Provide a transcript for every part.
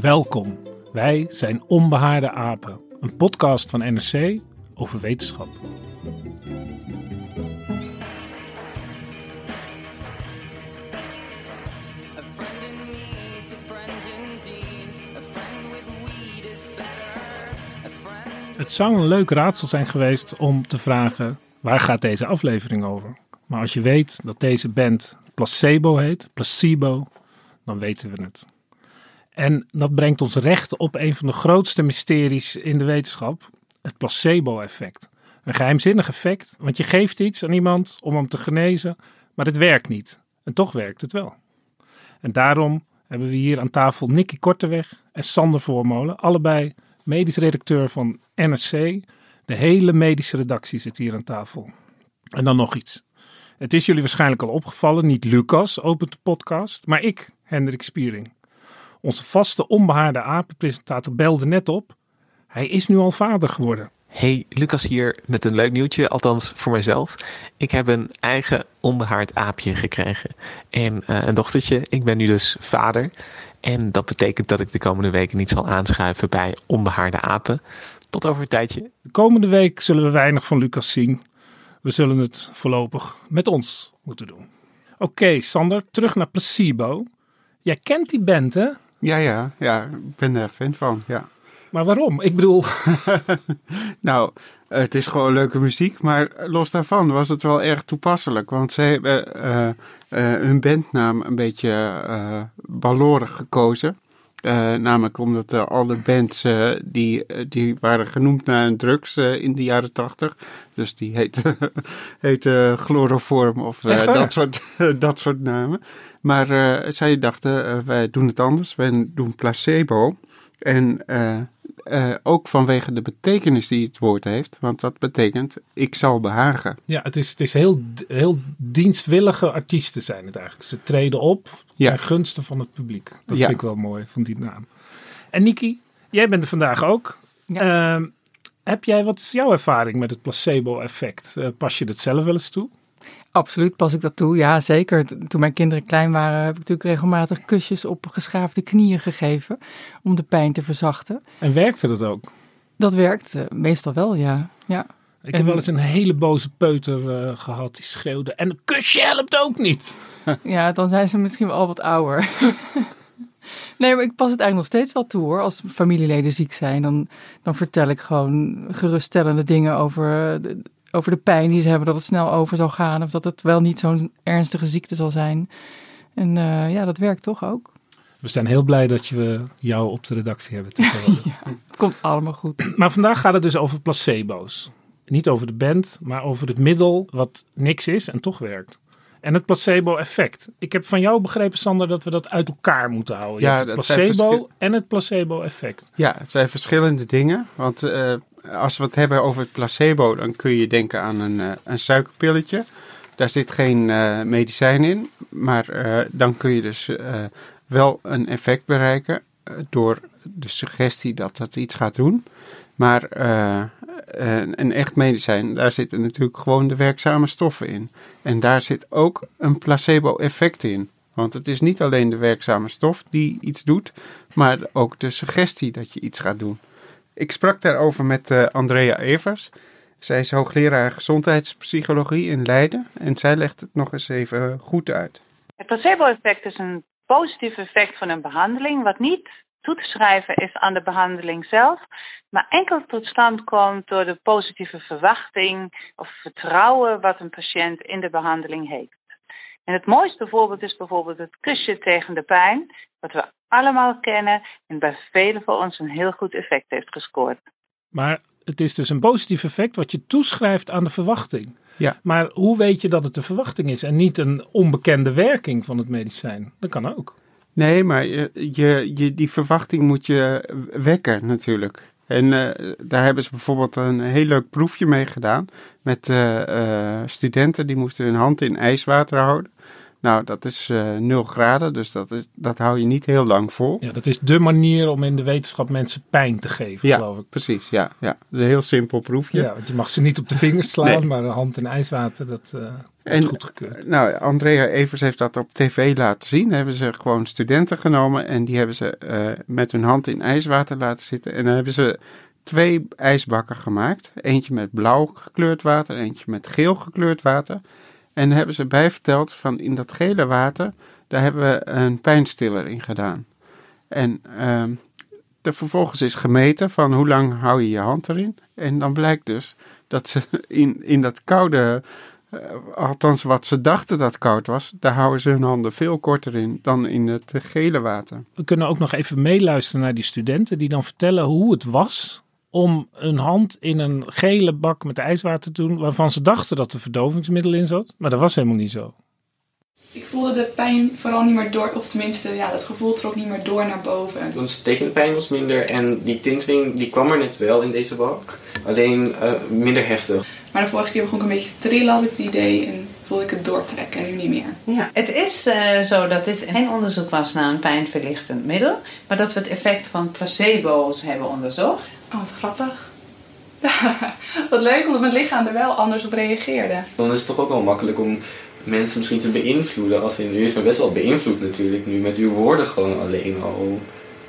Welkom. Wij zijn Onbehaarde Apen, een podcast van NRC over wetenschap. Het zou een leuk raadsel zijn geweest om te vragen waar gaat deze aflevering over. Maar als je weet dat deze band Placebo heet, Placebo, dan weten we het. En dat brengt ons recht op een van de grootste mysteries in de wetenschap, het placebo-effect. Een geheimzinnig effect, want je geeft iets aan iemand om hem te genezen, maar het werkt niet. En toch werkt het wel. En daarom hebben we hier aan tafel Nicky Korteweg en Sander Voormolen, allebei medisch redacteur van NRC. De hele medische redactie zit hier aan tafel. En dan nog iets. Het is jullie waarschijnlijk al opgevallen, niet Lucas opent de podcast, maar ik, Hendrik Spiering. Onze vaste onbehaarde apenpresentator belde net op. Hij is nu al vader geworden. Hey, Lucas hier met een leuk nieuwtje, althans voor mijzelf. Ik heb een eigen onbehaard aapje gekregen en eh, een dochtertje. Ik ben nu dus vader. En dat betekent dat ik de komende weken niet zal aanschuiven bij onbehaarde apen. Tot over een tijdje. De komende week zullen we weinig van Lucas zien. We zullen het voorlopig met ons moeten doen. Oké, Sander, terug naar Placebo. Jij kent die band, hè? Ja, ja, ja, ik ben er fan van, ja. Maar waarom? Ik bedoel, Nou, het is gewoon leuke muziek, maar los daarvan was het wel erg toepasselijk. Want ze hebben eh, eh, hun bandnaam een beetje eh ballorig gekozen. Eh, namelijk omdat eh, al de bands eh, die, die waren genoemd naar een drugs in de jaren tachtig. Dus die heette, heette chloroform of dat, soort, dat soort namen. Maar zij dachten, wij doen het anders. Wij doen placebo. En eh, eh, ook vanwege de betekenis die het woord heeft. Want dat betekent, ik zal behagen. ja, het is, het is heel, heel dienstwillige artiesten zijn het eigenlijk. Ze treden op Ja. ten gunste van het publiek. Dat Ja. vind ik wel mooi van die naam. En Niki, jij bent er vandaag ook. Ehm, heb jij, wat is jouw ervaring met het placebo-effect? Eh, pas je het zelf wel eens toe? Absoluut pas ik dat toe. Ja, zeker. Toen mijn kinderen klein waren, heb ik natuurlijk regelmatig kusjes op geschaafde knieën gegeven. Om de pijn te verzachten. En werkte dat ook? Dat werkt eh, meestal wel, ja. ja. Ik En- heb wel eens een hele boze peuter eh, gehad die schreeuwde. En een kusje helpt ook niet. Ja, dan zijn ze misschien wel al wat ouder. nee, maar ik pas het eigenlijk nog steeds wel toe hoor. Als familieleden ziek zijn, dan, dan vertel ik gewoon geruststellende dingen over de, over de pijn die ze hebben. Dat het snel over zal gaan. Of dat het wel niet zo'n ernstige ziekte zal zijn. En eh, ja, dat werkt toch ook. We zijn heel blij dat we jou op de redactie hebben. tegenwoordig. Het komt allemaal goed. Maar vandaag gaat het dus over placebo's. Niet over de band, maar over het middel wat niks is en toch werkt. En het placebo-effect. Ik heb van jou begrepen, Sander, dat we dat uit elkaar moeten houden. Je Ja, het dat zijn placebo en het placebo-effect. Ja, het zijn verschillende dingen. Want eh, als we het hebben over het placebo, dan kun je denken aan een, eh, een suikerpilletje. Daar zit geen eh, medicijn in, maar eh, dan kun je dus wel een effect bereiken door de suggestie dat dat iets gaat doen. Maar een, een echt medicijn, daar zitten natuurlijk gewoon de werkzame stoffen in. En daar zit ook een placebo-effect in. Want het is niet alleen de werkzame stof die iets doet, maar ook de suggestie dat je iets gaat doen. Ik sprak daarover met eh, Andrea Evers. Zij is hoogleraar gezondheidspsychologie in Leiden en zij legt het nog eens even goed uit. Het placebo-effect is een positief effect van een behandeling, wat niet toe te schrijven is aan de behandeling zelf, maar enkel tot stand komt door de positieve verwachting of vertrouwen wat een patiënt in de behandeling heeft. En het mooiste voorbeeld is bijvoorbeeld het kusje tegen de pijn, wat we allemaal kennen en bij velen van ons een heel goed effect heeft gescoord. Maar het is dus een positief effect wat je toeschrijft aan de verwachting. Ja. Maar hoe weet je dat het de verwachting is en niet een onbekende werking van het medicijn? Dat kan ook. Nee, maar je, je, je, die verwachting moet je wekken natuurlijk. En eh, daar hebben ze bijvoorbeeld een heel leuk proefje mee gedaan. Met eh, eh, studenten die moesten hun hand in ijswater houden. Nou, dat is eh 0 graden, dus dat, is, dat hou je niet heel lang vol. Ja, dat is de manier om in de wetenschap mensen pijn te geven, Ja, geloof ik. precies. Ja, ja. Een heel simpel proefje. Ja, want je mag ze niet op de vingers slaan, Nee. maar een hand in ijswater, dat eh En- goedgekeurd. Nou, Andrea Evers heeft dat op tv laten zien. Hebben ze gewoon studenten genomen en die hebben ze eh, met hun hand in ijswater laten zitten. En dan hebben ze twee ijsbakken gemaakt. Eentje met blauw gekleurd water, eentje met geel gekleurd water. En hebben ze bij verteld van in dat gele water, daar hebben we een pijnstiller in gedaan. En er vervolgens is gemeten van hoe lang hou je je hand erin. En dan blijkt dus dat ze in, in dat koude eh, althans, wat ze dachten dat koud was, daar houden ze hun handen veel korter in dan in het gele water. We kunnen ook nog even meeluisteren naar die studenten die dan vertellen hoe het was om een hand in een gele bak met ijswater te doen, waarvan ze dachten dat er verdovingsmiddel in zat, maar dat was helemaal niet zo. Ik voelde de pijn vooral niet meer door, of tenminste, ja, dat gevoel trok niet meer door naar boven. Want stekende pijn was minder en die tinteling die kwam er net wel in deze bak. Alleen eh, minder heftig. Maar de vorige keer begon ik een beetje te trillen, had ik het idee, en voelde ik het doortrekken en nu niet meer. Ja, het is eh, zo dat dit geen onderzoek was naar een pijnverlichtend middel, maar dat we het effect van placebo's hebben onderzocht. Oh, wat grappig. wat leuk, omdat mijn lichaam er wel anders op reageerde. Dan is het toch ook wel makkelijk om mensen misschien te beïnvloeden. Als in, u heeft me best wel beïnvloed natuurlijk nu met uw woorden gewoon alleen al.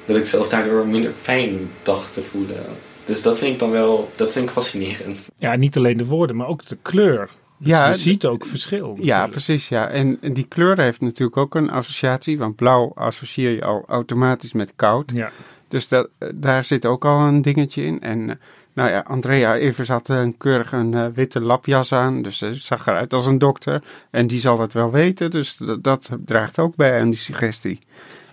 Dat ik zelfs daardoor minder pijn dacht te voelen. Dus dat vind ik dan wel, dat vind ik fascinerend. Ja, niet alleen de woorden, maar ook de kleur. Dus Ja, je ziet ook verschil. Ja, precies. Ja. En, en die kleur heeft natuurlijk ook een associatie, want blauw associeer je al automatisch met koud. Ja. Dus dat, eh, daar zit ook al een dingetje in. En eh, nou ja, Andrea Evers had eh, een keurig een witte lapjas aan, dus ze zag eruit als een dokter. En die zal dat wel weten, dus dat draagt ook bij aan die suggestie.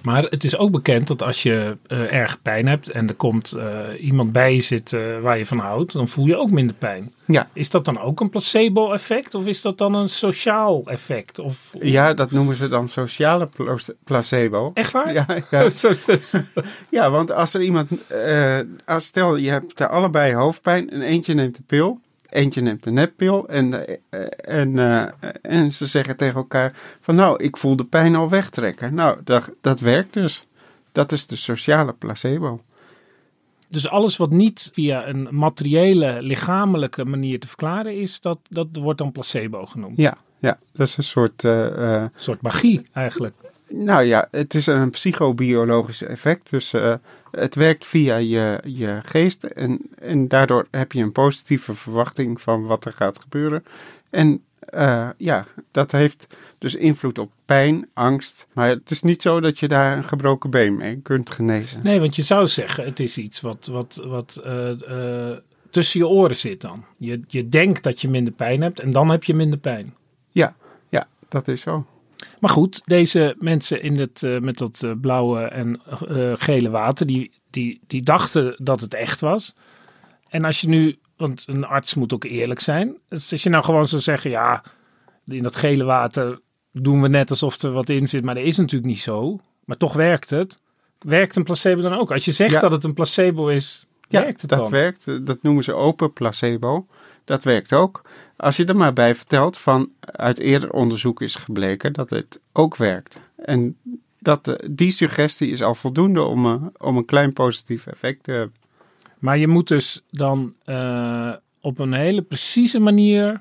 Maar het is ook bekend dat als je eh, erg pijn hebt en er komt eh, iemand bij je zitten waar je van houdt, dan voel je ook minder pijn. Ja. Is dat dan ook een placebo-effect of is dat dan een sociaal effect? Of, Ja, dat noemen ze dan sociale pla- placebo. Echt waar? Ja, ja. Ja, want als er iemand, eh, als stel je hebt er allebei hoofdpijn en eentje neemt de pil, eentje neemt de neppil en, eh, en, eh, en ze zeggen tegen elkaar van nou, ik voel de pijn al wegtrekken. Nou, dat, dat werkt dus. Dat is de sociale placebo. Dus alles wat niet via een materiële, lichamelijke manier te verklaren is, dat, dat wordt dan placebo genoemd. Ja, ja dat is een soort, eh, eh, Een soort magie eigenlijk. Nou ja, het is een psychobiologisch effect. Dus eh, het werkt via je, je geest en, en daardoor heb je een positieve verwachting van wat er gaat gebeuren. En eh, ja, dat heeft dus invloed op pijn, angst. Maar het is niet zo dat je daar een gebroken been mee kunt genezen. Nee, want je zou zeggen, het is iets wat, wat, wat eh, tussen je oren zit dan. Je, je denkt dat je minder pijn hebt en dan heb je minder pijn. Ja, ja, dat is zo. Maar goed, deze mensen in het, eh, met dat eh, blauwe en eh, gele water, die, die, die dachten dat het echt was. En als je nu, want een arts moet ook eerlijk zijn. Dus als je nou gewoon zou zeggen, ja, in dat gele water doen we net alsof er wat in zit, maar dat is natuurlijk niet zo. Maar toch werkt het. Werkt een placebo dan ook? Als je zegt Ja. dat het een placebo is, Ja, werkt het dat dan? werkt. Dat noemen ze open placebo. Dat werkt ook. Als je er maar bij vertelt van uit eerder onderzoek is gebleken dat het ook werkt. En dat, eh, die suggestie is al voldoende om, eh, om een klein positief effect te hebben. Maar je moet dus dan eh, op een hele precieze manier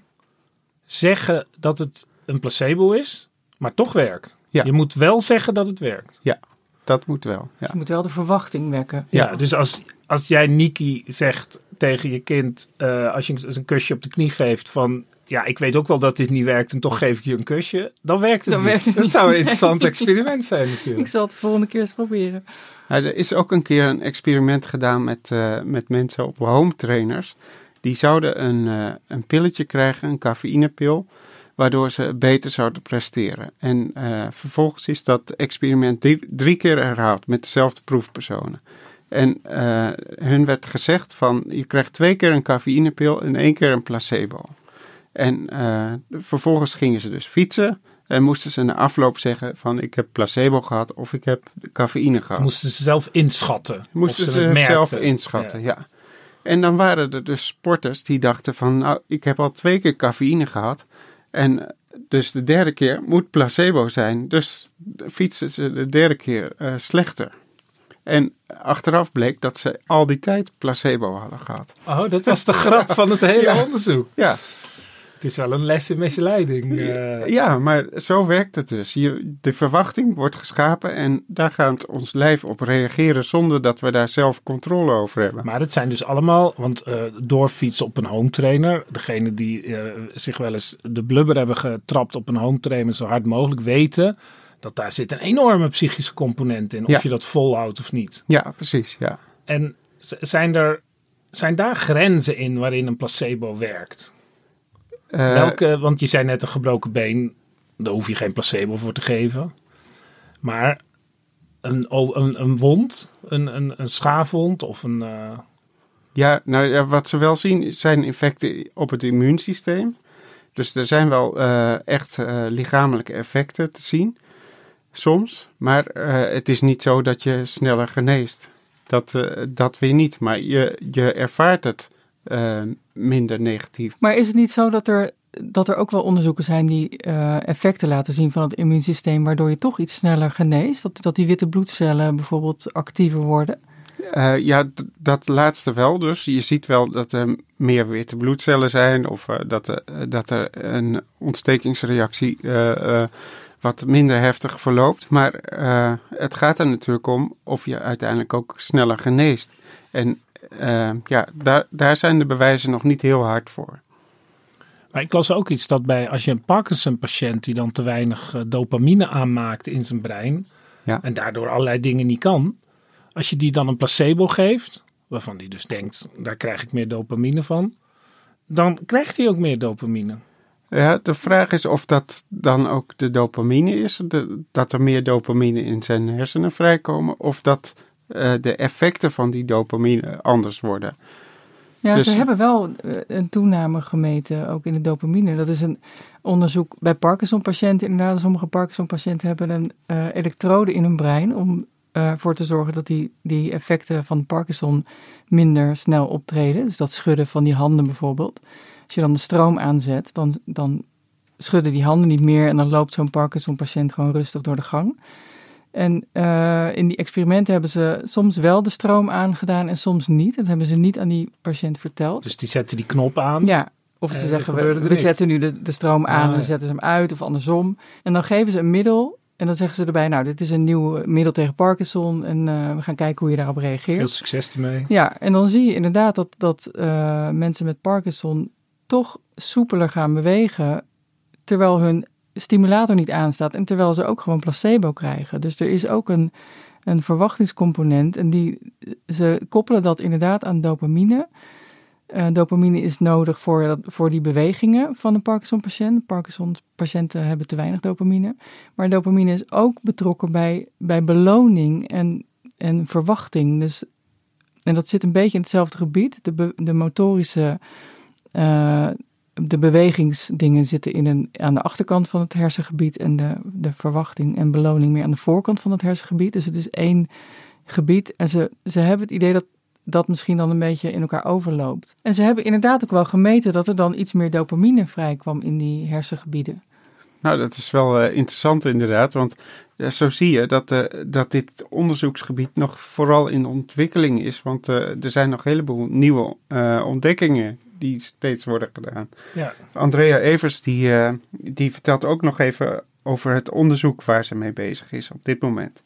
zeggen dat het een placebo is, maar toch werkt. Ja. Je moet wel zeggen dat het werkt. Ja, dat moet wel. Ja. Je moet wel de verwachting wekken. Ja, dus als, als jij Niki zegt tegen je kind, eh, als je een kusje op de knie geeft van ja, ik weet ook wel dat dit niet werkt en toch geef ik je een kusje. Dan werkt het Dan niet. werkt het dat niet. zou een interessant experiment zijn Ik natuurlijk. zal het de volgende keer eens proberen. Ja, er is ook een keer een experiment gedaan met, eh, met mensen op home trainers. Die zouden een, eh, een pilletje krijgen, een cafeïnepil, waardoor ze beter zouden presteren. En eh, vervolgens is dat experiment drie, drie keer herhaald met dezelfde proefpersonen. En eh, hun werd gezegd van je krijgt twee keer een cafeïnepil en één keer een placebo. En eh, vervolgens gingen ze dus fietsen en moesten ze na afloop zeggen van ik heb placebo gehad of ik heb cafeïne gehad. Moesten ze zelf inschatten. Moesten ze, zelf inschatten, ja. En dan waren er dus sporters die dachten van, nou, ik heb al twee keer cafeïne gehad. En eh, dus de derde keer moet placebo zijn. Dus fietsen ze de derde keer eh, slechter. En achteraf bleek dat ze al die tijd placebo hadden gehad. Oh, dat was de grap van het hele Ja. onderzoek. Ja. Het is wel een les in misleiding. eh. Ja, maar zo werkt het dus. Je, de verwachting wordt geschapen en daar gaat ons lijf op reageren zonder dat we daar zelf controle over hebben. Maar het zijn dus allemaal, want eh, doorfietsen op een home trainer. Degene die eh, zich wel eens de blubber hebben getrapt op een home trainer zo hard mogelijk weten dat daar zit een enorme psychische component in. Of Ja. je dat volhoudt of niet. Ja, precies, ja. En zijn, er, zijn daar grenzen in waarin een placebo werkt? Eh, Welke, want je zei net een gebroken been, daar hoef je geen placebo voor te geven. Maar een, een, een wond, een, een, een schaafwond of een... eh, Ja, nou ja, wat ze wel zien zijn effecten op het immuunsysteem. Dus er zijn wel eh, echt lichamelijke effecten te zien, soms. Maar eh, het is niet zo dat je sneller geneest. Dat, eh, dat weer niet, maar je, je ervaart het eh, minder negatief. Maar is het niet zo dat er, dat er ook wel onderzoeken zijn die effecten laten zien van het immuunsysteem, waardoor je toch iets sneller geneest? Dat, dat die witte bloedcellen bijvoorbeeld actiever worden? Ja, dat laatste wel dus. Je ziet wel dat er meer witte bloedcellen zijn of dat, er, dat er een ontstekingsreactie wat minder heftig verloopt. Maar eh, het gaat er natuurlijk om of je uiteindelijk ook sneller geneest. En eh, ja, daar, daar zijn de bewijzen nog niet heel hard voor. Maar ik las ook iets dat bij als je een Parkinson-patiënt die dan te weinig eh, dopamine aanmaakt in zijn brein Ja. en daardoor allerlei dingen niet kan, als je die dan een placebo geeft, waarvan die dus denkt, daar krijg ik meer dopamine van, dan krijgt hij ook meer dopamine. Ja, de vraag is of dat dan ook de dopamine is, de- dat er meer dopamine in zijn hersenen vrijkomen, of dat eh, de effecten van die dopamine anders worden. Ja, Dus- ze hebben wel eh, een toename gemeten, ook in de dopamine. Dat is een onderzoek bij Parkinson-patiënten. Inderdaad, sommige Parkinson-patiënten hebben een eh, elektrode in hun brein om ervoor te zorgen dat die, die effecten van Parkinson minder snel optreden. Dus dat schudden van die handen bijvoorbeeld. Als je dan de stroom aanzet, dan, dan schudden die handen niet meer en dan loopt zo'n Parkinson-patiënt gewoon rustig door de gang. En eh, in die experimenten hebben ze soms wel de stroom aangedaan en soms niet. Dat hebben ze niet aan die patiënt verteld. Dus die zetten die knop aan. Ja, of ze zeggen, we, we zetten nu de, de stroom aan Ah, en ja. zetten ze hem uit of andersom. En dan geven ze een middel en dan zeggen ze erbij, nou, dit is een nieuw middel tegen Parkinson en eh, we gaan kijken hoe je daarop reageert. Veel succes ermee. Ja, en dan zie je inderdaad dat, dat eh, mensen met Parkinson toch soepeler gaan bewegen, terwijl hun stimulator niet aanstaat en terwijl ze ook gewoon placebo krijgen. Dus er is ook een, een verwachtingscomponent en die, ze koppelen dat inderdaad aan dopamine. Eh, dopamine is nodig voor, dat- voor die bewegingen van een Parkinson-patiënt. Parkinson-patiënten hebben te weinig dopamine. Maar dopamine is ook betrokken bij, bij beloning en, en verwachting. Dus en dat zit een beetje in hetzelfde gebied. De, de motorische, eh, de bewegingsdingen zitten in een, aan de achterkant van het hersengebied en de, de verwachting en beloning meer aan de voorkant van het hersengebied. Dus het is één gebied en ze, ze hebben het idee dat dat misschien dan een beetje in elkaar overloopt. En ze hebben inderdaad ook wel gemeten dat er dan iets meer dopamine vrijkwam in die hersengebieden. Nou, dat is wel eh, interessant inderdaad, want eh, zo zie je dat, eh, dat dit onderzoeksgebied nog vooral in ontwikkeling is, want er zijn nog een heleboel nieuwe ontdekkingen die steeds worden gedaan. Ja. Andrea Evers die, eh, die vertelt ook nog even over het onderzoek waar ze mee bezig is op dit moment.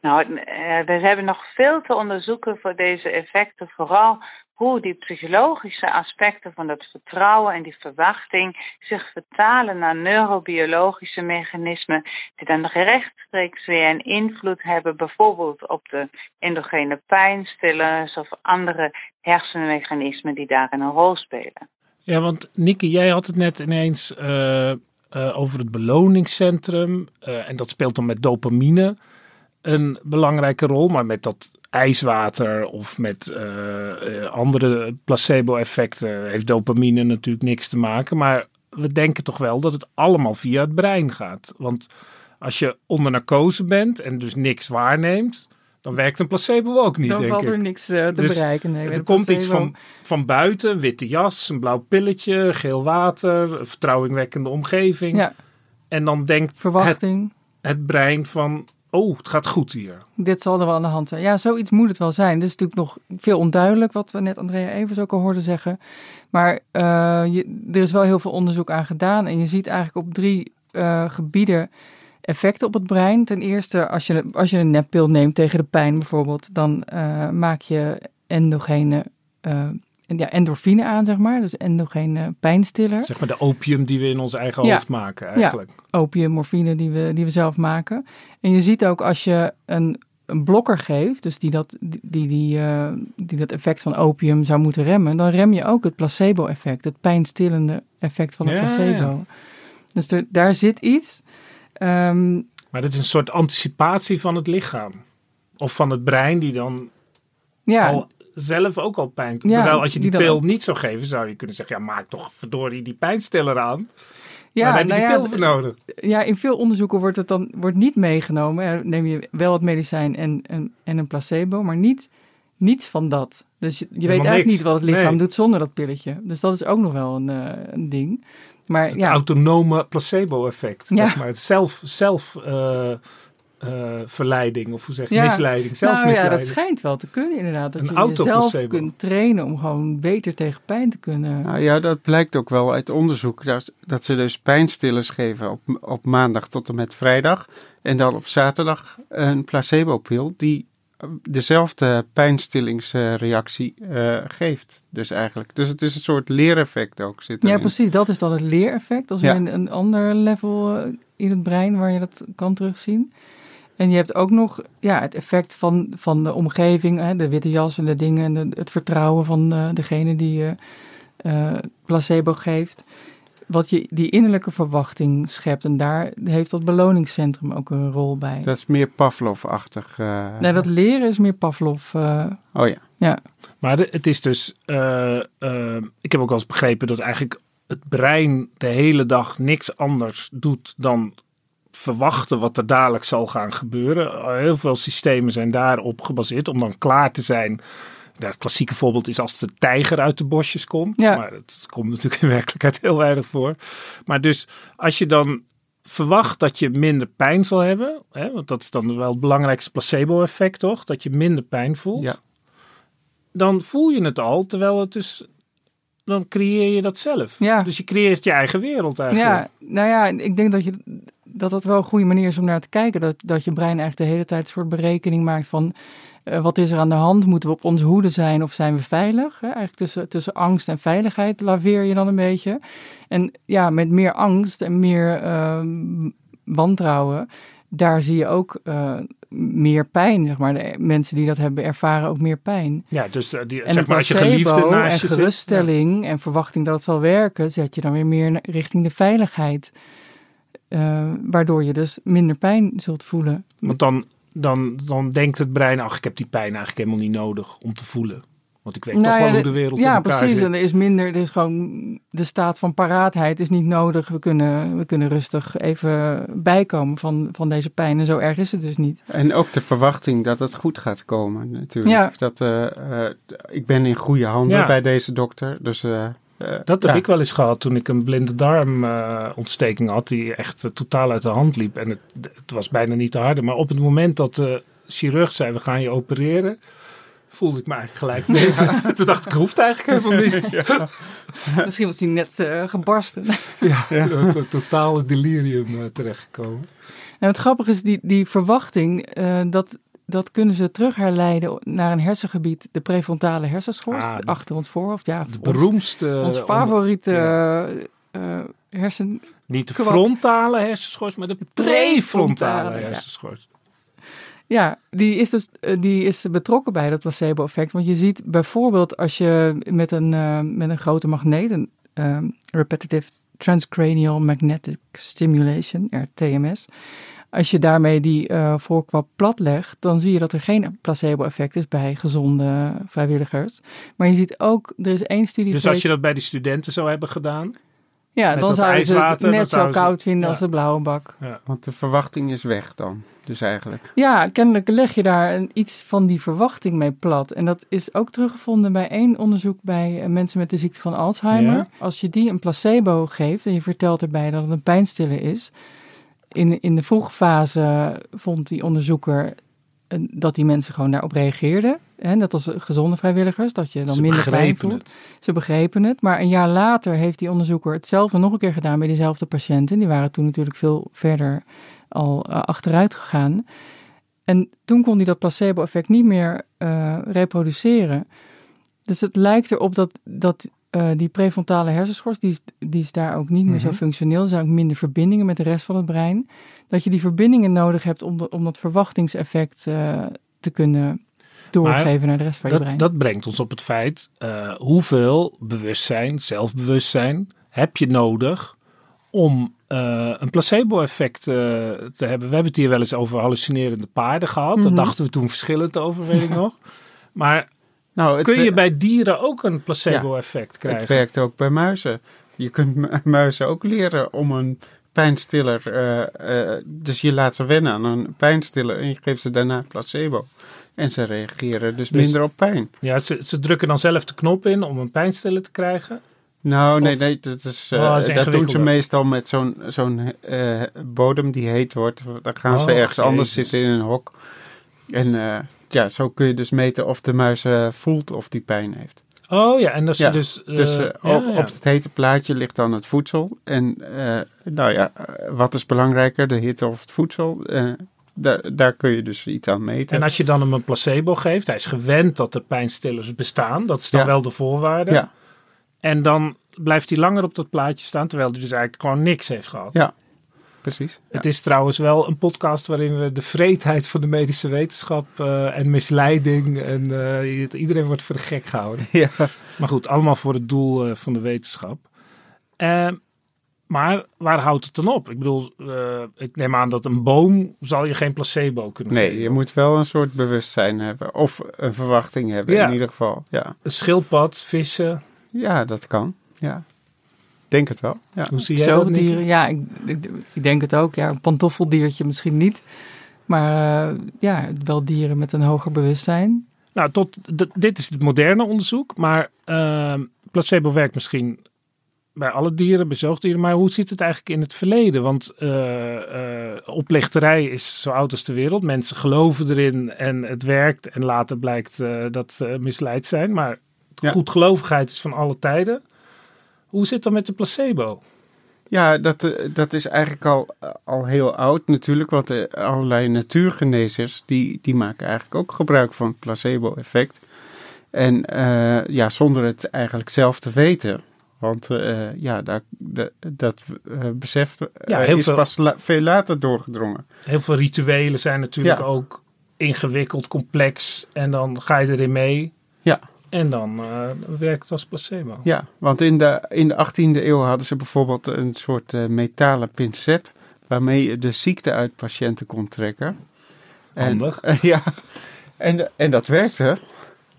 Nou, eh, we hebben nog veel te onderzoeken voor deze effecten, vooral hoe die psychologische aspecten van dat vertrouwen en die verwachting zich vertalen naar neurobiologische mechanismen die dan rechtstreeks weer een invloed hebben, bijvoorbeeld op de endogene pijnstillers of andere hersenmechanismen die daarin een rol spelen. Ja, want Nikke, jij had het net ineens eh, eh, over het beloningscentrum. eh, en dat speelt dan met dopamine een belangrijke rol. Maar met dat ijswater of met eh, eh, andere placebo-effecten heeft dopamine natuurlijk niks te maken. Maar we denken toch wel dat het allemaal via het brein gaat. Want als je onder narcose bent en dus niks waarneemt, dan werkt een placebo ook niet, Dan denk valt ik. er niks eh, te Dus bereiken. Nee, er komt iets van, van buiten, een witte jas, een blauw pilletje, geel water, een vertrouwingwekkende omgeving. Ja. En dan denkt het, Verwachting. het brein van, oh, het gaat goed hier. Dit zal er wel aan de hand zijn. Ja, zoiets moet het wel zijn. Dit is natuurlijk nog veel onduidelijk, wat we net Andrea Evers ook al hoorden zeggen. Maar eh, er is wel heel veel onderzoek aan gedaan. En je ziet eigenlijk op drie eh, gebieden effecten op het brein. Ten eerste, als je, als je een neppil neemt tegen de pijn bijvoorbeeld, dan eh, maak je endogene, ja, endorfine aan, zeg maar. Dus endogene pijnstiller. Zeg maar de opium die we in ons eigen Ja. hoofd maken eigenlijk. Ja, opium, morfine die we, die we zelf maken. En je ziet ook als je een, een blokker geeft, dus die dat, die, die, die, eh, die dat effect van opium zou moeten remmen, dan rem je ook het placebo-effect, het pijnstillende effect van het Ja, placebo. Dus er, daar zit iets. Ehm, Maar dat is een soort anticipatie van het lichaam. Of van het brein die dan ja, al zelf ook al pijn. Ja, Terwijl als je die, pil niet zou geven, zou je kunnen zeggen, ja, maak toch verdorie die pijnstiller aan. ja, maar daar heb je nou die ja, pil voor nodig. ja, in veel onderzoeken wordt het dan wordt niet meegenomen. Eh, Neem je wel het medicijn en, en, en een placebo, maar niet niets van dat. Dus je, je weet eigenlijk niks. niet wat het lichaam Nee. doet zonder dat pilletje. Dus dat is ook nog wel een, eh, een ding. Maar Het ja, autonome placebo-effect. Ja. Zeg maar. Het zelf, zelf eh, eh, verleiding, of hoe zeg je, Ja. misleiding. nou ja, Zelfmisleiding. dat schijnt wel te kunnen inderdaad. Dat Een je jezelf kunt trainen om gewoon beter tegen pijn te kunnen. Nou ja, dat blijkt ook wel uit onderzoek. Dat, dat ze dus pijnstillers geven op, op maandag tot en met vrijdag. En dan op zaterdag een placebo-pil die eh, dezelfde pijnstillingsreactie eh, geeft. Dus eigenlijk. Dus het is een soort leereffect ook. Zit Ja, precies. Dat is dan het leereffect. Dat is Ja. weer een, een ander level in het brein waar je dat kan terugzien. En je hebt ook nog ja, het effect van, van de omgeving, hè, de witte jas en de dingen en de- het vertrouwen van eh, degene die je eh, placebo geeft. Wat je die innerlijke verwachting schept. En daar heeft dat beloningscentrum ook een rol bij. Dat is meer Pavlov-achtig. eh. nee, dat leren is meer Pavlov. eh, Oh ja. ja. Maar de- het is dus, ik heb ook wel eens begrepen dat eigenlijk het brein de hele dag niks anders doet dan verwachten wat er dadelijk zal gaan gebeuren. Heel veel systemen zijn daarop gebaseerd om dan klaar te zijn. Ja, het klassieke voorbeeld is als de tijger uit de bosjes komt. Ja. Maar dat komt natuurlijk in werkelijkheid heel weinig voor. Maar dus als je dan verwacht dat je minder pijn zal hebben, hè, want dat is dan wel het belangrijkste placebo-effect, toch? Dat je minder pijn voelt Ja. dan voel je het al, terwijl het dus. Dan creëer je dat zelf. Ja. Dus je creëert je eigen wereld eigenlijk. Ja, nou ja, ik denk dat, je, dat dat wel een goede manier is om naar te kijken. Dat, dat je brein eigenlijk de hele tijd een soort berekening maakt van... eh, wat is er aan de hand? Moeten we op onze hoede zijn of zijn we veilig? Hè? Eigenlijk tussen, tussen angst en veiligheid laveer je dan een beetje. En ja, met meer angst en meer ehm, wantrouwen... daar zie je ook eh, meer pijn. Zeg maar. De mensen die dat hebben ervaren ook meer pijn. Ja, dus eh, die, En zeg maar als je geliefde naast en je zit. geruststelling en verwachting dat het zal werken, zet je dan weer meer richting de veiligheid. Eh, waardoor je dus minder pijn zult voelen. Ja. Want dan, dan, dan denkt het brein, ach, ik heb die pijn eigenlijk helemaal niet nodig om te voelen. Want ik weet Nou toch ja, wel hoe de- wereld Ja, in elkaar precies. zit. En er is minder, er is gewoon de staat van paraatheid is niet nodig. We kunnen, we kunnen rustig even bijkomen van, van deze pijn. En zo erg is het dus niet. En ook de verwachting dat het goed gaat komen, natuurlijk. Ja. Dat, eh, eh, ik ben in goede handen Ja. bij deze dokter. Dus, Dat heb ja. ik wel eens gehad toen ik een blinde darmontsteking had, die echt eh, totaal uit de hand liep. En het, het was bijna niet te harde. Maar op het moment dat de chirurg zei, we gaan je opereren, voelde ik me eigenlijk gelijk beter. Toen dacht ik, hoeft eigenlijk helemaal niet. Misschien was hij net eh, gebarsten. Ja, ja. een totale delirium eh, terechtgekomen. Nou, het grappige is, die, die verwachting, eh, dat dat kunnen ze terug herleiden naar een hersengebied, de prefrontale hersenschors, Ah, achter ons voorhoofd. Ja, De ons- beroemdste... Ons onder- favoriete ja. eh, eh, hersen... Niet de frontale hersenschors, maar de prefrontale ja. hersenschors. Ja, die is dus eh, die is betrokken bij dat placebo-effect. Want je ziet bijvoorbeeld als je met een, eh, met een grote magneet, een eh, repetitive transcranial magnetic stimulation, RTMS, als je daarmee die eh voorkwap platlegt, dan zie je dat er geen placebo-effect is bij gezonde vrijwilligers. Maar je ziet ook, er is één studie Dus als je dat bij die studenten zou hebben gedaan... ja, met dan zouden ze het net zo koud vinden ja. als de blauwe bak. Want de verwachting is weg dan. Dus eigenlijk. Ja, kennelijk leg je daar een, iets van die verwachting mee plat. En dat is ook teruggevonden bij één onderzoek bij eh, mensen met de ziekte van Alzheimer. Ja. Als je die een placebo geeft en je vertelt erbij dat het een pijnstiller is. In, in de vroege fase vond die onderzoeker eh, dat die mensen gewoon daarop reageerden. Hè, net als gezonde vrijwilligers, dat je dan Ze minder pijn voelt. Ze begrepen het. Maar een jaar later heeft die onderzoeker hetzelfde nog een keer gedaan bij diezelfde patiënten. Die waren toen natuurlijk veel verder al eh, achteruit gegaan. En toen kon hij dat placebo-effect niet meer eh, reproduceren. Dus het lijkt erop dat, dat eh, die prefrontale hersenschors, die is, die is daar ook niet meer zo Mhm. functioneel. Er zijn ook minder verbindingen met de rest van het brein. Dat je die verbindingen nodig hebt om, de- om dat verwachtingseffect eh, te kunnen doorgeven Maar naar de rest van je brein. dat brengt ons op het feit, eh, hoeveel bewustzijn, zelfbewustzijn heb je nodig om een placebo-effect te hebben. We hebben het hier wel eens over hallucinerende paarden gehad. Mhm. Daar dachten we toen verschillend over, weet ik nog. Maar Nou, het kun je bij dieren ook een placebo-effect Het krijgen? werkt ook bij muizen. Je kunt mu- muizen ook leren om een pijnstiller. eh, eh, dus je laat ze wennen aan een pijnstiller en je geeft ze daarna placebo. En ze reageren dus, Dus- minder op pijn. Ja, ze, ze drukken dan zelf de knop in om een pijnstiller te krijgen. Nou, nee, Of- nee, dat, is, eh, Oh, dat is dat doen ze meestal met zo'n zo'n eh, bodem die heet wordt. Dan gaan ze Oh, ergens anders zitten in een hok. En eh, ja, zo kun je dus meten of de muis eh, voelt of die pijn heeft. Oh ja, en dat ze Ja, dus... eh, Dus eh, ja, op, ja. op het hete plaatje ligt dan het voedsel. En eh, nou ja, eh, wat is belangrijker, de hitte of het voedsel? Eh, daar, daar kun je dus iets aan meten. En als je dan hem een placebo geeft, hij is gewend dat er pijnstillers bestaan. Dat is dan wel de voorwaarde. Ja. En dan blijft hij langer op dat plaatje staan, terwijl hij dus eigenlijk gewoon niks heeft gehad. Ja, precies. Het is trouwens wel een podcast waarin we de vreedheid van de medische wetenschap eh, en misleiding en eh, iedereen wordt voor de gek gehouden. Ja. Maar goed, allemaal voor het doel eh, van de wetenschap. Maar waar houdt het dan op? Ik bedoel, ik neem aan dat een boom zal je geen placebo kunnen Nee, geven. je moet wel een soort bewustzijn hebben. Of een verwachting hebben Ja. in ieder geval. Ja. Een schildpad, vissen. ja, dat kan. Ja. Denk het wel. Ja. Hoe zie jij dat, Nicky? Zoogdieren, ja, ik, ik, ik denk het ook. Ja, een pantoffeldiertje misschien niet. Maar eh, ja, wel dieren met een hoger bewustzijn. Nou, tot, dit is het moderne onderzoek, maar ehm, placebo werkt misschien bij alle dieren, bij zoogdieren, maar hoe zit het eigenlijk in het verleden? Want eh, eh, oplichterij is zo oud als de wereld. Mensen geloven erin en het werkt en later blijkt dat ze misleid zijn, maar Ja. goedgelovigheid is van alle tijden. Hoe zit dat met de placebo? Ja, dat, eh, dat is eigenlijk al, al heel oud natuurlijk. Want eh, allerlei natuurgenezers, die, die maken eigenlijk ook gebruik van het placebo-effect. En eh, ja, zonder het eigenlijk zelf te weten. Want eh, ja, daar, dat eh, besef Ja, heel is veel- pas la- veel later doorgedrongen. Heel veel rituelen zijn natuurlijk Ja. ook ingewikkeld, complex en dan ga je erin mee. Ja. En dan eh, werkt het als placebo. Ja, want in de, in de 18e eeuw hadden ze bijvoorbeeld een soort eh, metalen pincet. waarmee je de ziekte uit patiënten kon trekken. En, Handig. eh, ja, en, en dat werkte.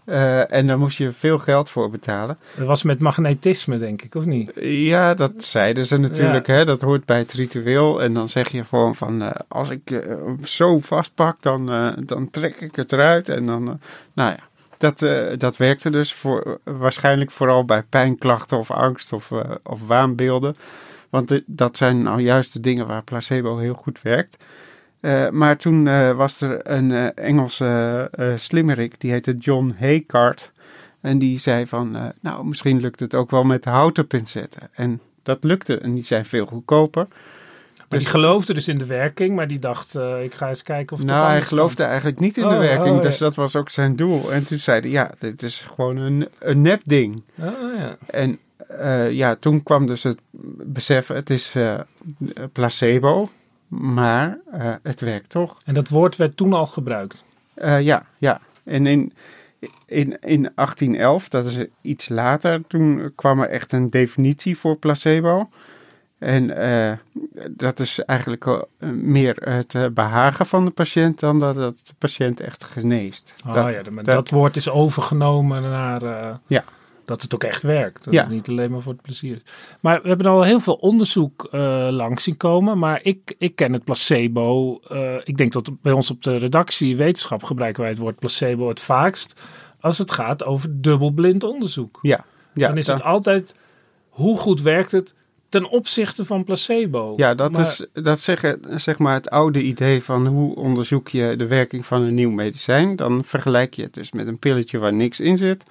Eh, en daar moest je veel geld voor betalen. Dat was met magnetisme, denk ik, of niet? Ja, dat zeiden ze natuurlijk. Hè? Dat hoort bij het ritueel. En dan zeg je gewoon van... als ik zo vastpak, dan, dan trek ik het eruit. En dan... nou ja, dat, eh, dat werkte dus voor, waarschijnlijk vooral bij pijnklachten of angst of, eh, of waanbeelden. Want dat zijn nou juist de dingen waar placebo heel goed werkt. Eh, maar toen was er een Engelse slimmerik, die heette John Haycart. En die zei van, nou, misschien lukt het ook wel met houten pincetten. En dat lukte en die zijn veel goedkoper. Maar Dus- die geloofde dus in de werking, maar die dacht, eh, ik ga eens kijken of het Nou, hij geloofde kan. eigenlijk niet in Oh, de werking, oh, ja. dus dat was ook zijn doel. En toen zei hij, ja, dit is gewoon een, een nep ding. Oh, ja. En eh, ja, toen kwam dus het besef, het is eh, placebo, maar het werkt toch. En dat woord werd toen al gebruikt. Ja, ja. En in, in, in 1811, dat is iets later, toen kwam er echt een definitie voor placebo. En eh, dat is eigenlijk eh, meer het eh, behagen van de patiënt dan dat de patiënt echt geneest. Oh Dat- ja, dat- dat, woord is overgenomen naar Ja. dat het ook echt werkt. Dat Ja. het niet alleen maar voor het plezier. Maar we hebben al heel veel onderzoek eh, langs zien komen. Maar ik, ik ken het placebo. ik denk dat bij ons op de redactie wetenschap gebruiken wij het woord placebo het vaakst. Als het gaat over dubbelblind onderzoek. Ja, ja, dan is het altijd hoe goed werkt het ten opzichte van placebo. Ja, dat Maar- is dat zeg, zeg maar het oude idee van hoe onderzoek je de werking van een nieuw medicijn. Dan vergelijk je het dus met een pilletje waar niks in zit.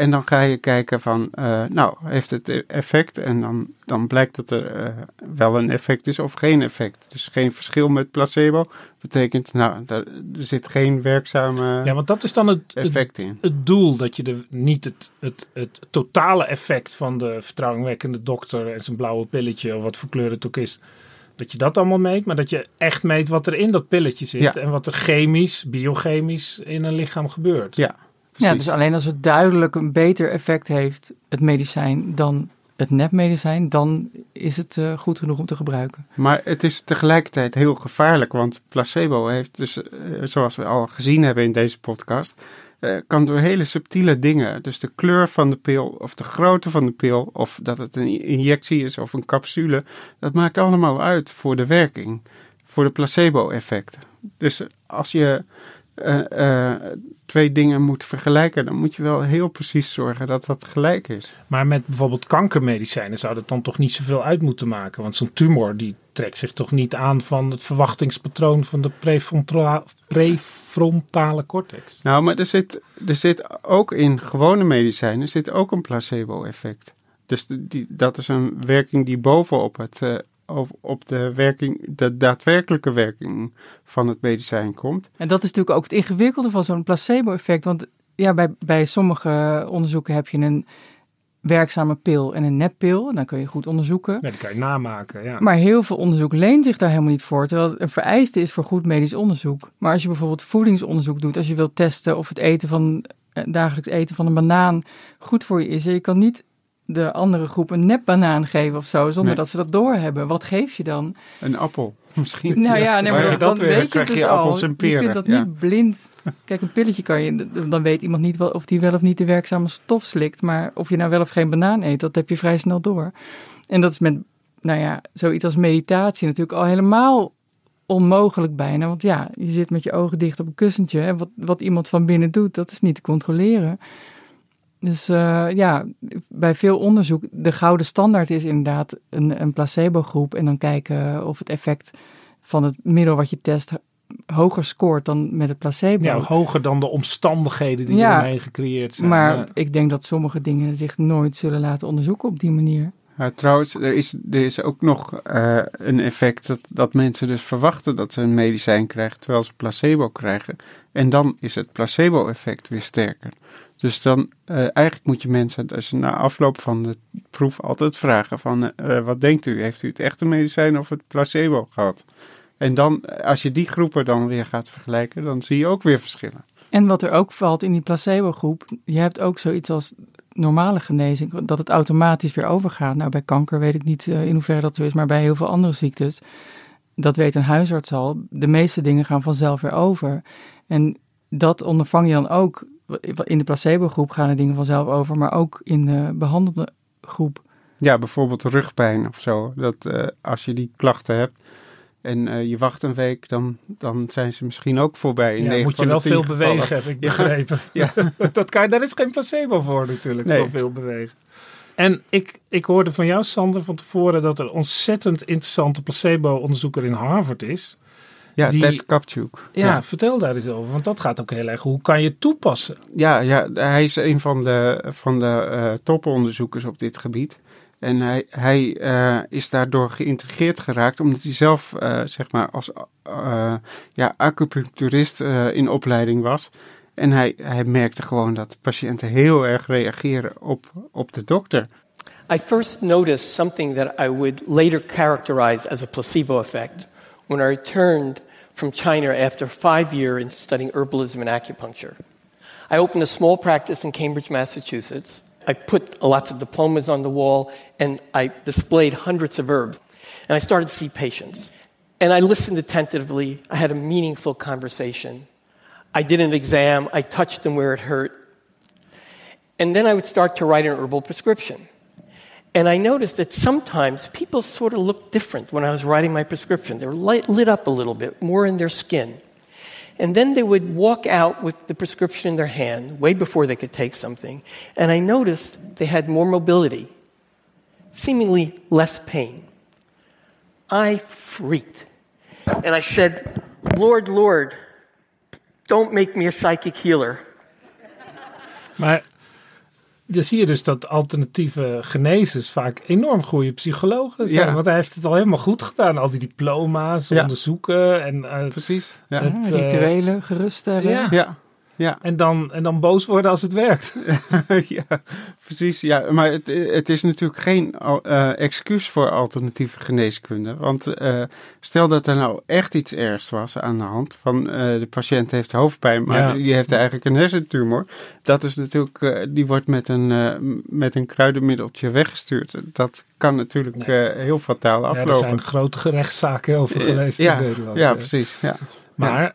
En dan ga je kijken van, eh, nou, heeft het effect? En dan, dan blijkt dat er eh, wel een effect is of geen effect. Dus geen verschil met placebo. Betekent, nou, er zit geen werkzame Ja, want dat is dan het, effect in. het doel. Dat je de, niet het, het, het totale effect van de vertrouwenwekkende dokter en zijn blauwe pilletje, of wat voor kleur het ook is, dat je dat allemaal meet. Maar dat je echt meet wat er in dat pilletje zit. Ja. En wat er chemisch, biochemisch in een lichaam gebeurt. Ja, Ja, dus alleen als het duidelijk een beter effect heeft, het medicijn, dan het nepmedicijn, dan is het eh, goed genoeg om te gebruiken. Maar het is tegelijkertijd heel gevaarlijk, want placebo heeft dus, eh, zoals we al gezien hebben in deze podcast, eh, kan door hele subtiele dingen, dus de kleur van de pil of de grootte van de pil, of dat het een injectie is of een capsule, dat maakt allemaal uit voor de werking, voor de placebo-effect. Dus als je eh, eh, twee dingen moet vergelijken, dan moet je wel heel precies zorgen dat dat gelijk is. Maar met bijvoorbeeld kankermedicijnen zou dat dan toch niet zoveel uit moeten maken. Want zo'n tumor die trekt zich toch niet aan van het verwachtingspatroon van de prefrontra- prefrontale cortex. Nou, maar er zit, er zit ook in gewone medicijnen zit ook een placebo-effect. Dus die, dat is een werking die bovenop het, eh, op, op de, werking, de daadwerkelijke werking van het medicijn komt. En dat is natuurlijk ook het ingewikkelde van zo'n placebo-effect. Want ja, bij, bij sommige onderzoeken heb je een werkzame pil en een neppil. Dan kun je goed onderzoeken. Ja, die kan je namaken. Ja. Maar heel veel onderzoek leent zich daar helemaal niet voor. Terwijl het een vereiste is voor goed medisch onderzoek. Maar als je bijvoorbeeld voedingsonderzoek doet, als je wilt testen of het eten van, eh, dagelijks eten van een banaan goed voor je is. En je kan niet de andere groep een nepbanaan geven of zo, zonder Nee. dat ze dat doorhebben. Wat geef je dan? Een appel misschien. Nou ja, nee, maar dan, dat dan weer, weet je krijg het je dus appels al. en peren, Je kunt dat ja. niet blind... Kijk, een pilletje kan je... Dan weet iemand niet wel of die wel of niet de werkzame stof slikt. Maar of je nou wel of geen banaan eet, dat heb je vrij snel door. En dat is met, nou ja, zoiets als meditatie natuurlijk al helemaal onmogelijk bijna. Want ja, je zit met je ogen dicht op een kussentje. En wat, wat iemand van binnen doet, dat is niet te controleren. Dus eh, ja, bij veel onderzoek, de gouden standaard is inderdaad een, een placebo-groep. En dan kijken of het effect van het middel wat je test hoger scoort dan met het placebo. Ja, hoger dan de omstandigheden die Ja, eromheen gecreëerd zijn. maar Ja. ik denk dat sommige dingen zich nooit zullen laten onderzoeken op die manier. Ja, trouwens, er is, er is ook nog eh, een effect dat, dat mensen dus verwachten dat ze een medicijn krijgen terwijl ze placebo krijgen. En dan is het placebo-effect weer sterker. Dus dan, eh, eigenlijk moet je mensen dus na afloop van de proef altijd vragen van, eh, wat denkt u? Heeft u het echte medicijn of het placebo gehad? En dan, als je die groepen dan weer gaat vergelijken, dan zie je ook weer verschillen. En wat er ook valt in die placebo-groep, je hebt ook zoiets als normale genezing, dat het automatisch weer overgaat. Nou, bij kanker weet ik niet eh, in hoeverre dat zo is, maar bij heel veel andere ziektes, dat weet een huisarts al, de meeste dingen gaan vanzelf weer over. En dat ondervang je dan ook. In de placebo-groep gaan de dingen vanzelf over, maar ook in de behandelde groep. Ja, bijvoorbeeld rugpijn of zo. Dat eh, als je die klachten hebt en eh, je wacht een week, dan, dan zijn ze misschien ook voorbij. In Ja, moet je wel veel gevallen. bewegen, heb ik begrepen. Ja, dat kan, daar is geen placebo voor natuurlijk, Nee. voor veel bewegen. En ik, ik hoorde van jou, Sander, van tevoren dat er ontzettend interessante placebo-onderzoeker in Harvard is. Ja Die- Ted Kapchuk. Ja, vertel daar eens over, want dat gaat ook heel erg. Hoe kan je het toepassen? Ja, ja, hij is een van de, van de eh, toponderzoekers op dit gebied. En hij, hij eh, is daardoor geïntegreerd geraakt, omdat hij zelf, eh, zeg maar, als eh, ja, acupuncturist eh, in opleiding was. En hij, hij merkte gewoon dat patiënten heel erg reageren op, op de dokter. I first noticed something that I would later characterize as a placebo effect when I returned from China after five years in studying herbalism and acupuncture. I opened a small practice in Cambridge, Massachusetts. I put lots of diplomas on the wall and I displayed hundreds of herbs. And I started to see patients. And I listened attentively. I had a meaningful conversation. I did an exam. I touched them where it hurt. And then I would start to write an herbal prescription. And I noticed that sometimes people sort of looked different when I was writing my prescription. They were light, lit up a little bit, more in their skin. And then they would walk out with the prescription in their hand, way before they could take something. And I noticed they had more mobility, seemingly less pain. I freaked. And I said, Lord, Lord, don't make me a psychic healer. Maar dan zie je dus dat alternatieve genezers vaak enorm goede psychologen zijn. Ja. Want hij heeft het al helemaal goed gedaan. Al die diploma's, Ja. onderzoeken. En, eh, Precies. Ja. het, Ja, eh, rituelen, geruststellen. ja. Ja, ja. En, dan, en dan boos worden als het werkt. ja, precies. Ja, maar het, het is natuurlijk geen eh, excuus voor alternatieve geneeskunde. Want eh, stel dat er nou echt iets ergs was aan de hand. Van eh, de patiënt heeft hoofdpijn, maar Ja. die heeft eigenlijk een hersentumor. Dat is natuurlijk, die wordt met een, met een kruidenmiddeltje weggestuurd. Dat kan natuurlijk heel fataal Ja, aflopen. er zijn grote rechtszaken over geweest ja, in Nederland. Ja, precies. Ja. Maar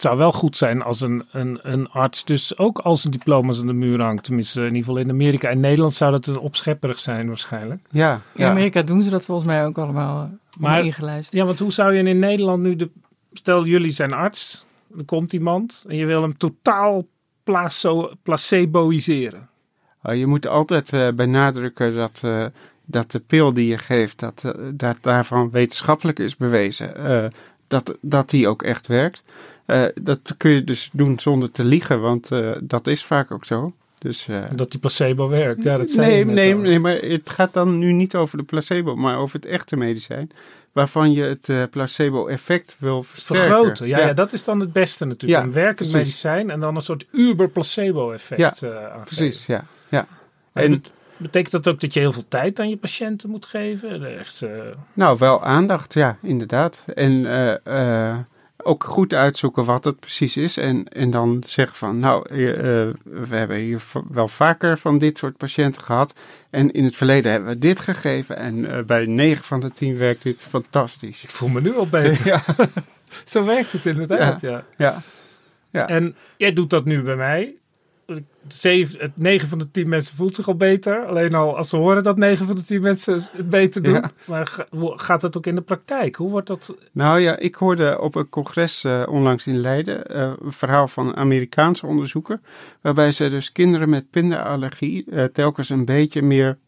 het zou wel goed zijn als een, een, een arts dus ook al zijn diploma's aan de muur hangt. Tenminste, in ieder geval in Amerika. In Nederland zou dat een opschepperig zijn waarschijnlijk. Ja, In Amerika doen ze dat volgens mij ook allemaal eh, Maar- ingelijst. Ja, want hoe zou je in Nederland nu de... Stel, jullie zijn arts, er komt iemand en je wil hem totaal plazo, placeboïseren. Uh, je moet altijd uh, benadrukken dat, uh, dat de pil die je geeft, dat, dat daarvan wetenschappelijk is bewezen. dat, dat die ook echt werkt. Dat kun je dus doen zonder te liegen, want dat is vaak ook zo. Dus, dat die placebo werkt, ja, dat nee, nee, nee, maar het gaat dan nu niet over de placebo, maar over het echte medicijn. Waarvan je het placebo-effect wil versterken. Vergroten, ja, ja. ja, dat is dan het beste natuurlijk. Ja, een werkend precies. medicijn en dan een soort uber-placebo-effect Ja, precies, ja. ja. En, en betekent dat ook dat je heel veel tijd aan je patiënten moet geven? Echt. Nou, wel aandacht, ja, inderdaad. En ook goed uitzoeken wat het precies is. En, en dan zeggen van, nou, we hebben hier wel vaker van dit soort patiënten gehad. En in het verleden hebben we dit gegeven. En bij 9 van de 10 werkt dit fantastisch. Ik voel me nu al beter. ja. Zo werkt het inderdaad, ja. ja. ja. ja. En jij doet dat nu bij mij. Zeven, 9 van de 10 mensen voelt zich al beter. Alleen al als ze horen dat 9 van de 10 mensen het beter doen. Ja. Maar gaat dat ook in de praktijk? Hoe wordt dat? Nou ja, ik hoorde op een congres uh, onlangs in Leiden uh, een verhaal van een Amerikaanse onderzoeker. Waarbij ze dus kinderen met pinda-allergie uh, telkens een beetje meer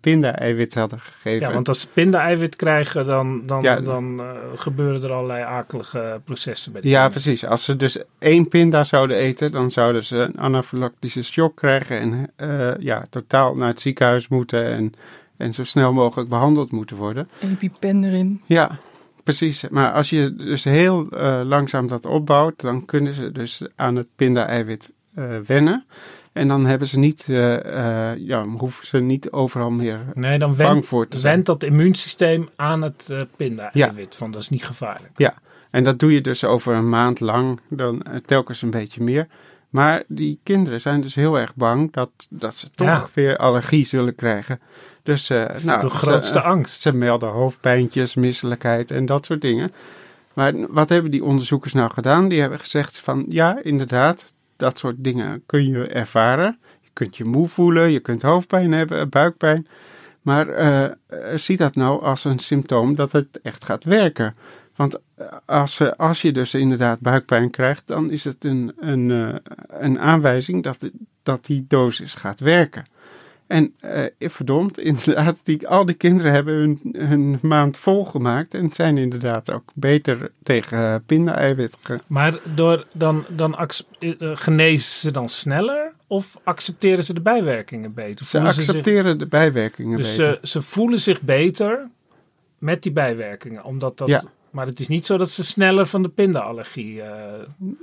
pinda-eiwit hadden gegeven. Ja, want als ze pinda-eiwit krijgen, dan, dan, ja, dan gebeuren er allerlei akelige processen bij die Ja, kinderen. precies. Als ze dus één pinda zouden eten, dan zouden ze een anafylactische shock krijgen en uh, ja, totaal naar het ziekenhuis moeten en, en zo snel mogelijk behandeld moeten worden. EpiPen erin. Ja, precies. Maar als je dus heel uh, langzaam dat opbouwt, dan kunnen ze dus aan het pinda-eiwit uh, wennen. En dan hebben ze niet, ja, hoeven ze niet overal meer nee, dan bang voor te zijn. went dat immuunsysteem aan het pinda-eiwit, ja. van dat is niet gevaarlijk. Ja, en dat doe je dus over een maand lang, dan telkens een beetje meer. Maar die kinderen zijn dus heel erg bang dat, dat ze toch Ja. weer allergie zullen krijgen. Dus uh, is nou, de grootste ze, angst. Ze melden hoofdpijntjes, misselijkheid en dat soort dingen. Maar wat hebben die onderzoekers nou gedaan? Die hebben gezegd van ja, inderdaad, dat soort dingen kun je ervaren. Je kunt je moe voelen, je kunt hoofdpijn hebben, buikpijn. Maar uh, zie dat nou als een symptoom dat het echt gaat werken. Want als, als je dus inderdaad buikpijn krijgt, dan is het een, een, een aanwijzing dat, dat die dosis gaat werken. En uh, verdomd, inderdaad, die, al die kinderen hebben hun, hun maand volgemaakt en zijn inderdaad ook beter tegen uh, pinda-eiwit. Maar door, dan, dan uh, genezen ze dan sneller? Of accepteren ze de bijwerkingen beter? Ze zich- accepteren de bijwerkingen dus beter. Ze, ze voelen zich beter met die bijwerkingen. Omdat dat, Ja. Maar het is niet zo dat ze sneller van de pindaallergie eh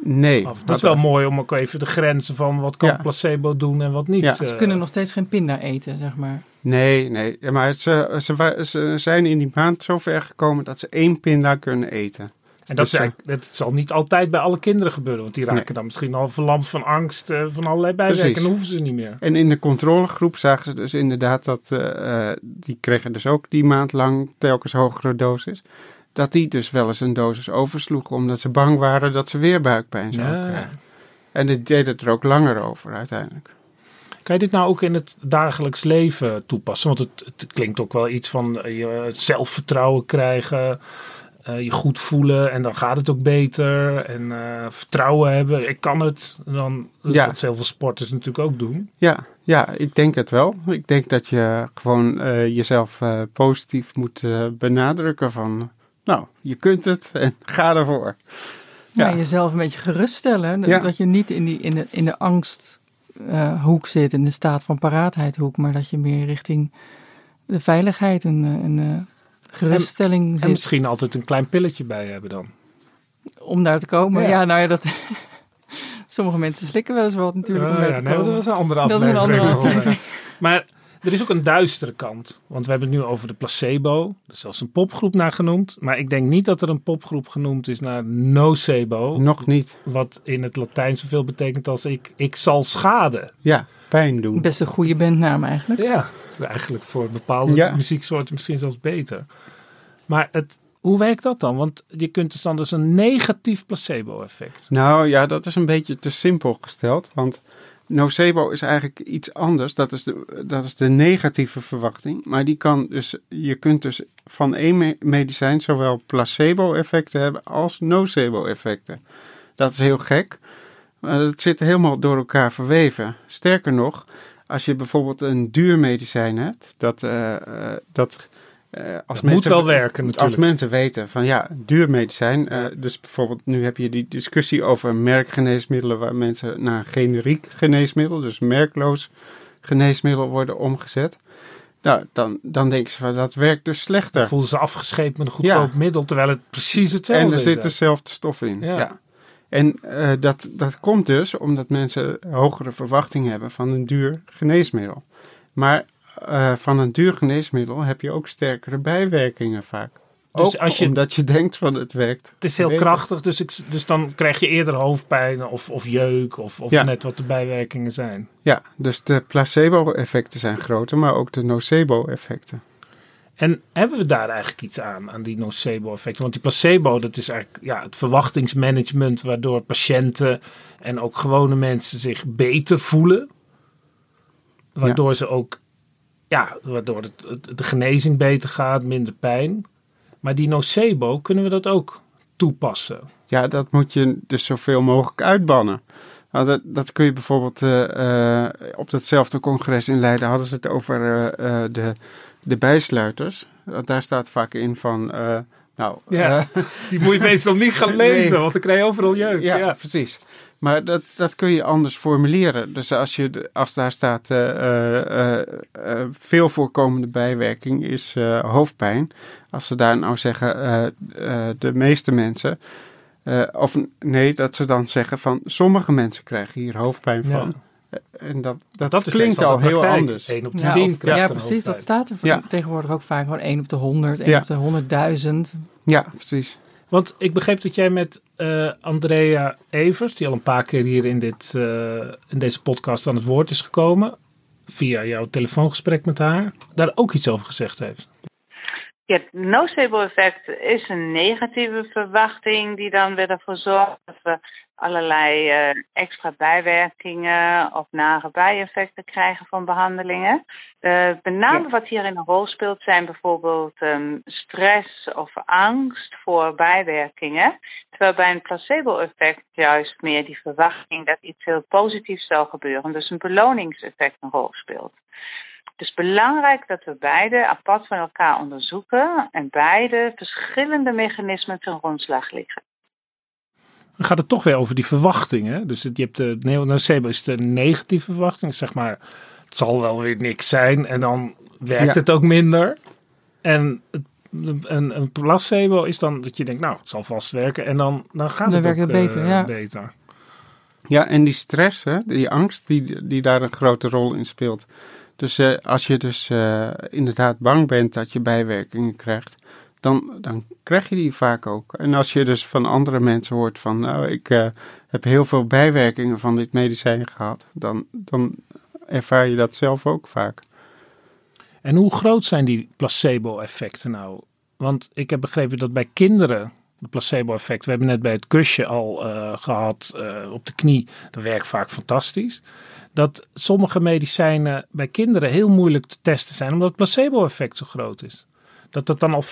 nee. af. Dat is wel mooi om ook even de grenzen van wat kan Ja. placebo doen en wat niet. Ja. Ze eh, kunnen nog steeds geen pinda eten, zeg maar. Nee, nee. Ja, Maar ze, ze, zijn in die maand zo ver gekomen dat ze één pinda kunnen eten. En dat, Dus, is eigenlijk- dat zal niet altijd bij alle kinderen gebeuren. Want die raken Nee. dan misschien al verlamd van angst, eh, van allerlei bijwerkingen. Precies. Dan hoeven ze niet meer. En in de controlegroep zagen ze dus inderdaad dat, eh, eh, die kregen dus ook die maand lang telkens hogere dosis. Dat die dus wel eens een dosis oversloegen, omdat ze bang waren dat ze weer buikpijn zouden Ja. krijgen. En die deden het er ook langer over uiteindelijk. Kan je dit nou ook in het dagelijks leven toepassen? Want het, het klinkt ook wel iets van eh, je zelfvertrouwen krijgen, eh, je goed voelen en dan gaat het ook beter. En eh, vertrouwen hebben, ik kan het. Dan, dat is Ja. wat heel veel sporters natuurlijk ook doen. Ja, ja, ik denk het wel. Ik denk dat je gewoon jezelf positief moet benadrukken van, nou, je kunt het en ga ervoor. Ja. Ja. jezelf een beetje geruststellen. Dat, Ja. dat je niet in, die, in de, in de angsthoek zit, in de staat van paraatheid-hoek, maar dat je meer richting de veiligheid en, eh, en eh, geruststelling En zit. misschien altijd een klein pilletje bij hebben dan. Om daar te komen. Ja. Ja, nou ja, dat. Sommige mensen slikken wel eens wat natuurlijk om daar ja, te nee, komen. dat was een andere Dat is aflevering. een andere aflevering. Maar er is ook een duistere kant. Want we hebben het nu over de placebo. Er is zelfs een popgroep naar genoemd. Maar ik denk niet dat er een popgroep genoemd is naar nocebo. Nog niet. Wat in het Latijn zoveel betekent als ik, ik zal schaden. Ja, pijn doen. Best een goede bandnaam eigenlijk. Ja, eigenlijk voor bepaalde Ja. muzieksoorten misschien zelfs beter. Maar het, hoe werkt dat dan? Want je kunt dus dan dus een negatief placebo-effect. Nou ja, dat is een beetje te simpel gesteld. Want nocebo is eigenlijk iets anders. Dat is de, dat is de negatieve verwachting. Maar die kan dus, je kunt dus van één me- medicijn zowel placebo-effecten hebben als nocebo-effecten. Dat is heel gek. Maar het zit helemaal door elkaar verweven. Sterker nog, als je bijvoorbeeld een duur medicijn hebt, dat, eh, eh, dat eh, als moet mensen, wel werken natuurlijk. Als mensen weten van ja, duur medicijn. eh, dus bijvoorbeeld nu heb je die discussie over merkgeneesmiddelen waar mensen naar generiek geneesmiddel, dus merkloos geneesmiddel worden omgezet. Nou, dan, dan denken ze van dat werkt dus slechter. Dan voelen ze afgescheept met een goedkoop Ja. middel, terwijl het precies hetzelfde En er is. zit dezelfde stof in. Ja. Ja. En eh, dat, dat komt dus omdat mensen hogere verwachting hebben van een duur geneesmiddel. Maar eh, van een duur geneesmiddel heb je ook sterkere bijwerkingen vaak. Dus ook als je- omdat je denkt van het werkt. Het is heel beter. krachtig, dus, ik, dus dan krijg je eerder hoofdpijn of, of jeuk of, of Ja. net wat de bijwerkingen zijn. Ja, dus de placebo-effecten zijn groter, maar ook de nocebo-effecten. En hebben we daar eigenlijk iets aan, aan die nocebo-effecten? Want die placebo, dat is eigenlijk ja, het verwachtingsmanagement waardoor patiënten en ook gewone mensen zich beter voelen. Waardoor ze ook, ja, waardoor het, de genezing beter gaat, minder pijn. Maar die nocebo, kunnen we dat ook toepassen? Ja, dat moet je dus zoveel mogelijk uitbannen. Nou, dat, dat kun je bijvoorbeeld eh, eh, op datzelfde congres in Leiden hadden ze het over eh, de, de bijsluiters. Daar staat vaak in van, nou... Ja, die moet je meestal niet gaan lezen, Nee. want dan krijg je overal jeuk. ja, ja. precies. Maar dat, dat kun je anders formuleren. Dus als, je, als daar staat eh, eh, eh, veel voorkomende bijwerking is eh, hoofdpijn. Als ze daar nou zeggen, eh, eh, de meeste mensen... eh, of nee, dat ze dan zeggen van sommige mensen krijgen hier hoofdpijn van. En dat, dat, klinkt al heel anders. Eén op de Ja, tien of- krijgt ja, een precies. Dat staat er Ja. tegenwoordig ook vaak. Gewoon 1 op de 100, 1 Ja. op de 100.000. Ja, precies. Want ik begreep dat jij met eh, Andrea Evers, die al een paar keer hier in, dit, eh, in deze podcast aan het woord is gekomen, via jouw telefoongesprek met haar, daar ook iets over gezegd heeft. Ja, het nocebo-effect is een negatieve verwachting die dan weer ervoor zorgt dat we allerlei eh, extra bijwerkingen of nare bijeffecten krijgen van behandelingen. Eh, met name wat hierin een rol speelt zijn bijvoorbeeld ehm, stress of angst voor bijwerkingen. Terwijl bij een placebo-effect juist meer die verwachting dat iets heel positiefs zal gebeuren, dus een beloningseffect een rol speelt. Het is belangrijk dat we beide apart van elkaar onderzoeken en beide verschillende mechanismen ten grondslag liggen. Dan gaat het toch weer over die verwachtingen. Dus het- je hebt de neo- nocebo is de negatieve verwachting. Zeg maar, het zal wel weer niks zijn. En dan werkt Ja. het ook minder. En het, een, een placebo is dan dat je denkt, nou, het zal vast werken. En dan, dan gaat Dan het werkt ook, het beter, eh, ja. beter. Ja, en die stress, hè, die angst, die, die daar een grote rol in speelt. Dus eh, als je dus eh, inderdaad bang bent dat je bijwerkingen krijgt, dan, dan krijg je die vaak ook. En als je dus van andere mensen hoort van, nou, ik eh, heb heel veel bijwerkingen van dit medicijn gehad, dan, dan ervaar je dat zelf ook vaak. En hoe groot zijn die placebo-effecten nou? Want ik heb begrepen dat bij kinderen de placebo-effect, we hebben net bij het kusje al eh, gehad eh, op de knie, dat werkt vaak fantastisch. Dat sommige medicijnen bij kinderen heel moeilijk te testen zijn, omdat het placebo-effect zo groot is. Dat dat dan al 50%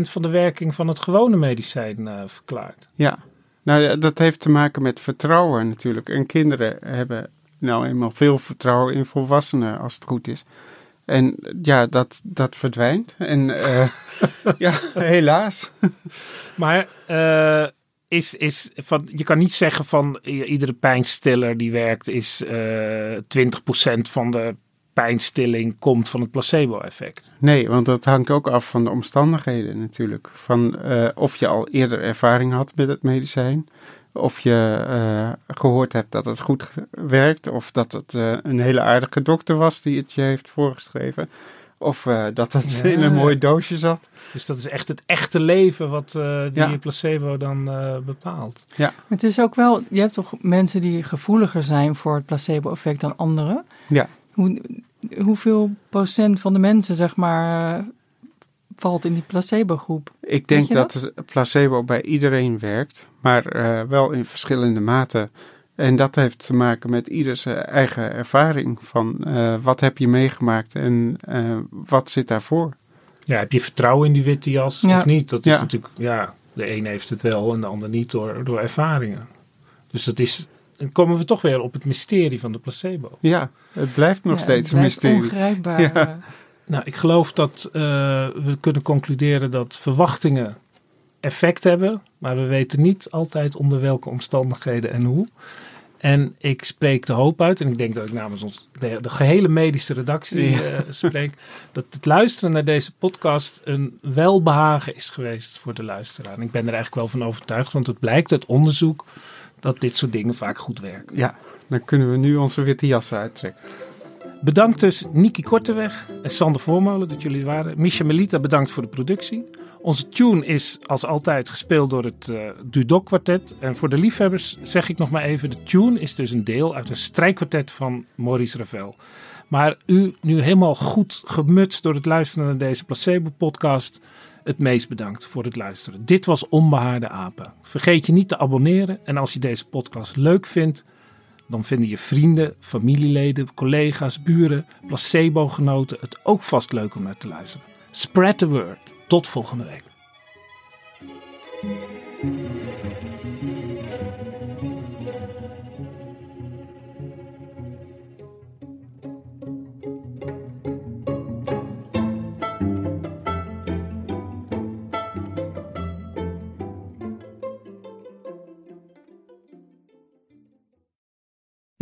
van de werking van het gewone medicijn eh, verklaart. Ja, nou dat heeft te maken met vertrouwen natuurlijk. En kinderen hebben nou eenmaal veel vertrouwen in volwassenen als het goed is. En ja, dat, dat verdwijnt. En eh, ja, helaas. Maar eh, is, is van, je kan niet zeggen van iedere pijnstiller die werkt is eh 20% van de pijnstilling komt van het placebo-effect. Nee, want dat hangt ook af van de omstandigheden natuurlijk. Van eh, of je al eerder ervaring had met het medicijn. Of je eh, gehoord hebt dat het goed werkt. Of dat het eh, een hele aardige dokter was die het je heeft voorgeschreven. Of eh, dat het Ja. in een mooi doosje zat. Dus dat is echt het echte leven wat eh, die Ja. placebo dan eh, bepaalt. Ja, Het is ook wel, je hebt toch mensen die gevoeliger zijn voor het placebo-effect dan anderen. ja. Hoe, hoeveel procent van de mensen, zeg maar, eh, valt in die placebo-groep? Ik denk dat placebo bij iedereen werkt, maar eh, wel in verschillende maten. En dat heeft te maken met ieders eh, eigen ervaring van eh, wat heb je meegemaakt en eh, wat zit daarvoor. Ja, heb je vertrouwen in die witte jas Ja. of niet? Dat is Ja. natuurlijk, ja, de een heeft het wel en de ander niet door, door ervaringen. Dus dat is, dan komen we toch weer op het mysterie van de placebo. Ja, het blijft nog Ja, steeds het een mysterie. Ongrijpbaar. Ja. Nou, ik geloof dat eh, we kunnen concluderen dat verwachtingen effect hebben, maar we weten niet altijd onder welke omstandigheden en hoe. En ik spreek de hoop uit, en ik denk dat ik namens ons, de, de gehele medische redactie Ja. eh, spreek, dat het luisteren naar deze podcast een welbehagen is geweest voor de luisteraar. En ik ben er eigenlijk wel van overtuigd, want het blijkt uit onderzoek dat dit soort dingen vaak goed werken. Ja, dan kunnen we nu onze witte jassen uittrekken. Bedankt dus Niki Korteweg en Sander Voormolen dat jullie waren. Misha Melita bedankt voor de productie. Onze tune is als altijd gespeeld door het eh Dudok kwartet. En voor de liefhebbers zeg ik nog maar even, de tune is dus een deel uit een strijkkwartet van Maurice Ravel. Maar u nu helemaal goed gemutst door het luisteren naar deze placebo podcast. Het meest bedankt voor het luisteren. Dit was Onbehaarde Apen. Vergeet je niet te abonneren en als je deze podcast leuk vindt, dan vinden je vrienden, familieleden, collega's, buren, placebo-genoten het ook vast leuk om naar te luisteren. Spread the word. Tot volgende week.